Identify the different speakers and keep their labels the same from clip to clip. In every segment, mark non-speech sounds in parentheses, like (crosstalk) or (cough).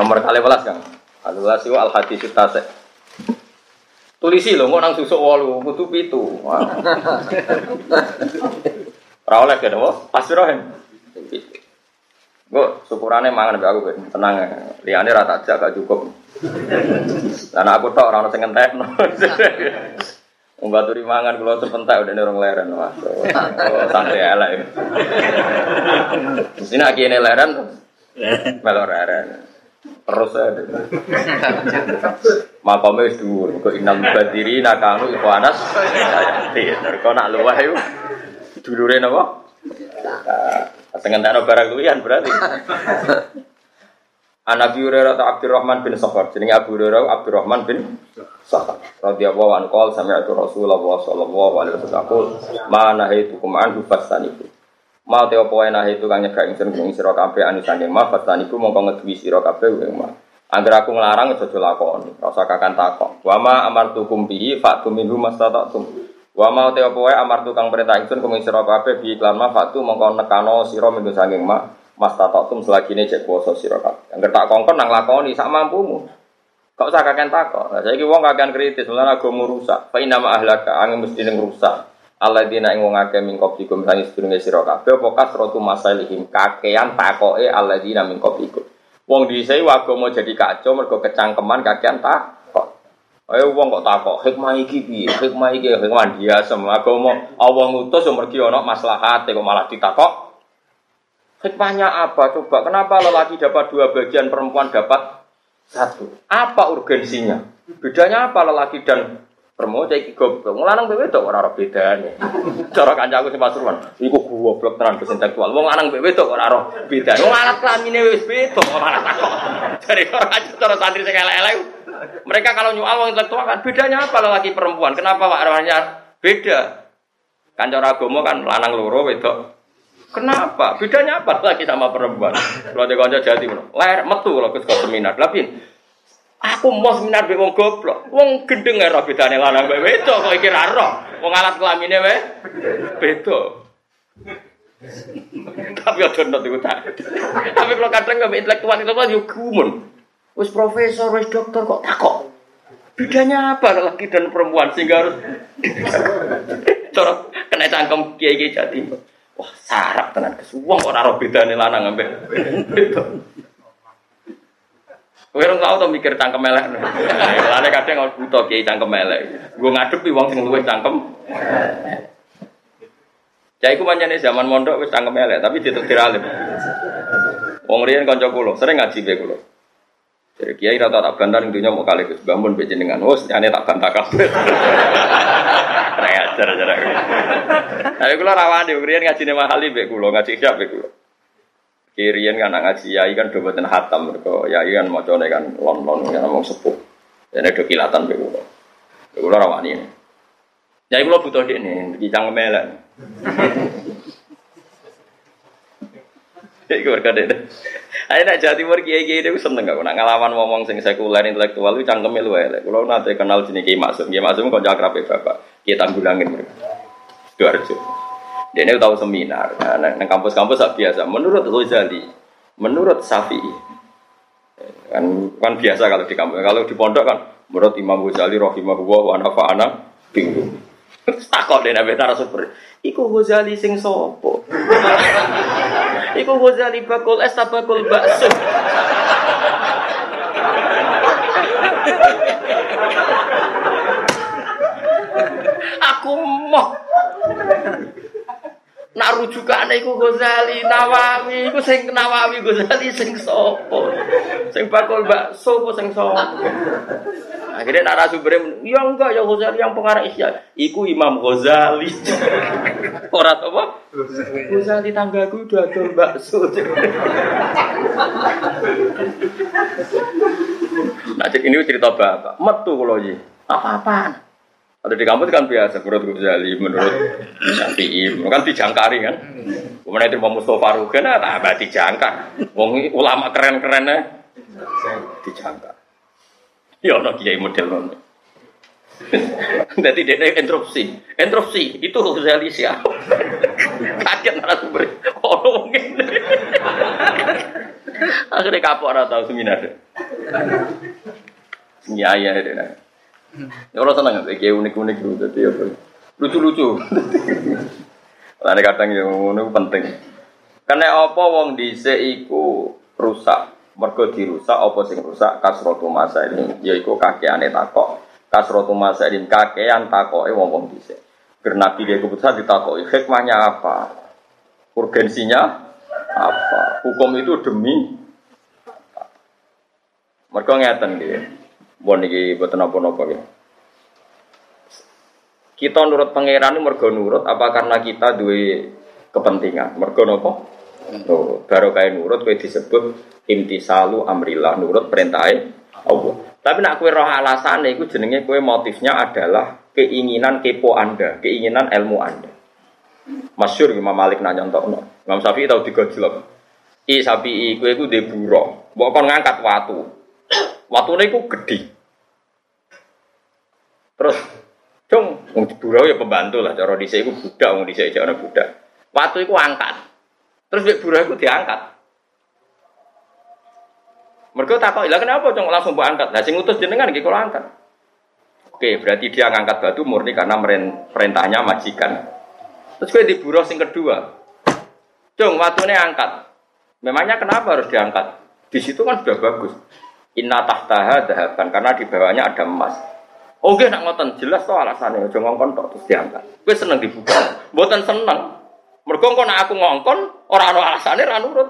Speaker 1: nomor kali belas kan. Belas itu al hadis tasek. Tulisi lho, kok nang susuk walu, kudu pitu. (laughs) Ora oleh kan apa? Pasti rohen. Gue syukurannya mangan mbak aku ben tenang ya. Liane rata aja gak cukup. Dan aku tok ora ono sing ngentekno. (laughs) Wong baturi mangan kula sepentak udah nerong leren. Wah, santai elek. (laughs) Nak kene leren melor leren. Terus ada. Makamnya wis dhuwur. Kok inal badiri nakanu anas. Sayati. Kok nak luwah iku dulure napa? Setengah tanah barang kulian berarti. An Abi Hurairah atau Abdurrahman bin Sakhar. Jenenge Abu Hurairah Abdurrahman bin Sakhar. Radhiyallahu anhu qol sami'tu Rasulullah sallallahu alaihi wasallam ma nahaitukum anhu. Ma te opo wae nahitu kang nyegah ingsun ing sira kabeh anu saking ma fastanibu mongko ngeduwi sira kabeh ing ma. Angger aku nglarang aja lakoni, usah kakan takok. Wa ma amartukum bihi fa'tum minhu mastata'tum. Wa ma te opo wae amartu kang perintah ingsun kuming sira kabeh bi iklan ma fa'tu mongko nekano sira minhu saking ma. Mas tatatum selagi ini cek kuasa sira kabeh. Angger tak kongkon nang lakoni sak mampumu. Kok usah kakek takok. Saiki wong kakean kritis, mulane agama rusak. Fa inna ma ahlaka angin mesti ning rusak. Alladzina ing wong akeh min qablikum sang sedurunge sira kabeh apa kasratu masalihim kakean takoke alladzina min qablikum. Wong dhisik agama jadi kacau mergo kecangkeman kakean takok. Ayo wong kok takok, hikmah iki piye? Hikmah iki hikmah dia semua agama Allah ngutus yo mergi ana maslahat kok malah ditakok. Hikmahnya apa? Coba kenapa lelaki dapat dua bagian, perempuan dapat satu? Apa urgensinya? Bedanya apa lelaki dan perempuan? Jadi goblok. Ngelanang bewe itu orang orang bedanya. Cara kancaku sing Pasuruan, iku goblok tenan intelektual. Wong lanang bewe itu orang orang bedanya. Wong alat kelamine wis beda kok malah takok. Dari orang cara santri sing elek-elek. Mereka kalau nyual wong intelektual kan bedanya apa lelaki perempuan? Kenapa Pak arwahnya beda? Kan cara agama kan lanang loro wedok Kenapa? Bedanya apa lagi sama perempuan? Kalau di konco jadi ler metu kalau ke seminar. Tapi aku mau seminar be wong goblok. Wong gendeng ora bedane lanang mbek wedok kok iki ra roh. Wong alat kelamine wae beda. Tapi aja nonton iku tak. Tapi kalau kadang nggak intelektual itu kan yo gumun. Wis profesor, wis dokter kok takok. Bedanya apa laki dan perempuan sehingga harus (laughs) cara kena cangkem kiai-kiai jadi. Wah, sarap tenan kesuwung ora ora bedane lanang ambek itu. Kowe ora tau mikir cangkem elek. Lane kadang kalau buta kiai cangkem elek. Gue ngadepi wong sing luwih cangkem. Cai ku manjane zaman mondok wis cangkem elek, tapi ditektir alim. Wong riyen kanca kula, sering ngaji be kula. Jadi kiai rata tak bantar intinya mau kali Gus bangun be jenengan. Wes nyane tak bantah kabeh. Raya ajar ajar. Tapi kula rawani riyen ngajine mahali be kula, ngaji siap be kula. Kirian kan ngaji yai kan do boten hatam mergo yai kan macane kan lon-lon kan mau sepuh. Dene do kilatan be kula. Be kula rawani. Yai kula butuh dekne, iki cangkem elek. Iku berkade. Ayo nak Jawa Timur kiai kiai itu seneng gak? Nak ngalaman ngomong sing sekuler intelektual itu cangkemnya lu elek. Kalau nanti kenal sini kiai maksum, kiai maksum jakrap ya bapak. Kiai tanggulangin mereka. Dua ratus. Dia ini tahu seminar. Nah, nang kampus-kampus biasa. Menurut Ghazali, menurut Syafi'i, kan kan biasa kalau di kampus. Kalau di pondok kan menurut Imam Ghazali rahimahullah wa nafa'ana bingung. Takut deh nabi narasumber. Iku Ghazali sing sopo. (laughs) Iku Ghazali bakul es bakul bakso. (laughs) Aku mau rujukane iku Ghazali Nawawi. Iku sing Nawawi Ghazali sing sopo sing bakul bakso apa sing sopo akhirnya narasumbernya ya enggak ya Ghazali yang pengarang isya. Iku Imam Ghazali. (laughs) Ora apa? Ghazali tanggaku ada bakso. Nah ini cerita bapak. Metu kalau apa-apaan atau di kampus kan biasa, menurut Ghazali, menurut Syafi'i, kan dijangkari kan. Kemudian itu mau Mustafa Rugen, nah tambah dijangkar. Wong ulama keren-kerennya dijangkar. Ya ono kiai model ngono. Jadi dia interupsi, interupsi itu Ghazali siapa? Kaget narasumber, ono ngene. Akhirnya kapok ora tau seminar. Iya iya deh. Ya orang seneng kayak unik-unik gitu jadi apa? Lucu-lucu. Lalu kadang yang ngono penting. Karena apa wong dhisik iku rusak. Mergo dirusak apa sing rusak kasrotu masa ini yaiku kakeane takok. Kasrotu masa ini kakean takoke wong-wong dhisik. Karena dia keputusan ditakoki hikmahnya apa? Urgensinya apa? Hukum itu demi mereka ngeten gitu. Bon iki boten napa-napa gitu. Kita nurut pangeran ini mergo nurut apa karena kita duwe kepentingan? Mergo napa? Oh, baru kayak nurut kowe disebut intisalu amrillah, nurut perintahnya Allah. Tapi nak kue roh alasan itu jenenge kue motifnya adalah keinginan kepo Anda, keinginan ilmu Anda. Masyur Imam Malik nanya untuk no. Imam Syafi'i tahu digojlok. I sapi i kue ku buro. Mbok kon ngangkat watu. Watune iku gedhi. Terus wong burau ya pembantu lah. Cara dhisik iku budak, wong dhisik ana budak. Watu iku angkat. Terus mek burau iku diangkat. Mereka takut, lah kenapa cung langsung buat angkat? Nah, sing utus jenengan nggih kula angkat. Oke, berarti dia ngangkat batu murni karena perintahnya majikan. Terus gue diburuh sing kedua. Cung, watunya angkat. Memangnya kenapa harus diangkat? Di situ kan sudah bagus. Inna tahtaha dahaban karena di bawahnya ada emas. Oke, nak ngoten jelas tuh alasannya. Ojo ngongkon tok terus diangkat. Gue seneng dibuka. Buatan seneng. Mergo aku ngongkon orang ana alasannya ra nurut.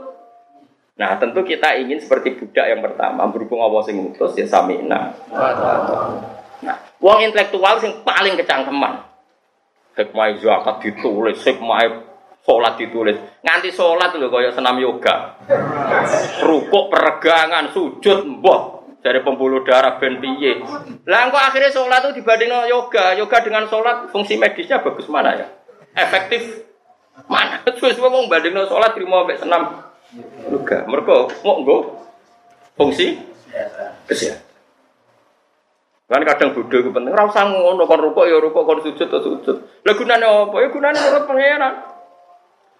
Speaker 1: Nah, tentu kita ingin seperti budak yang pertama, berhubung Allah sing ngutus ya samina. Nah, uang intelektual sing paling kecangkeman. Hikmah zakat ditulis, hikmah sholat ditulis. Nganti sholat lho kaya senam yoga. Rukuk peregangan, sujud mbah dari pembuluh darah ben piye. Lah engko akhirnya sholat itu dibanding yoga, yoga dengan sholat fungsi medisnya bagus mana ya? Efektif mana? (laughs) Terus wong bandingno sholat terima mbek senam yoga. Mergo mau nggo fungsi kesehatan. Kan kadang bodho ku penting. Ora usah ngono kon rukuk ya rukuk kon sujud ya sujud. Lah gunane apa? Ya gunane menurut pangeran.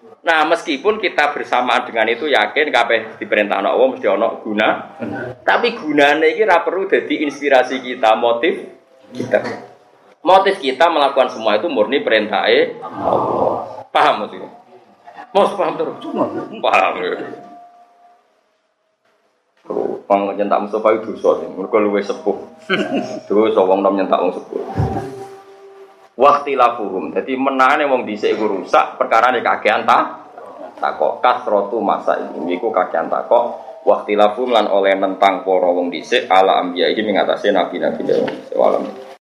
Speaker 1: Nah, meskipun kita bersamaan dengan itu yakin kabeh diperintah Allah mesti ana guna. Tapi gunane iki ora perlu jadi inspirasi kita, motif kita. Motif kita melakukan semua itu murni perintah Allah. Paham maksudnya? Mau paham terus? Cuma paham ya. Wong nyentak Mustafa itu dosa sih, luwe sepuh. (laughs) Dosa wong nom nyentak wong sepuh. Waktu lafuhum, jadi menane wong dhisik iku rusak perkara nek kakean ta takok kasrotu masa ini iku kakean takok waktu lafuhum lan oleh nentang para wong dhisik ala ambiya iki mengatasi nabi-nabi dewa. Walam.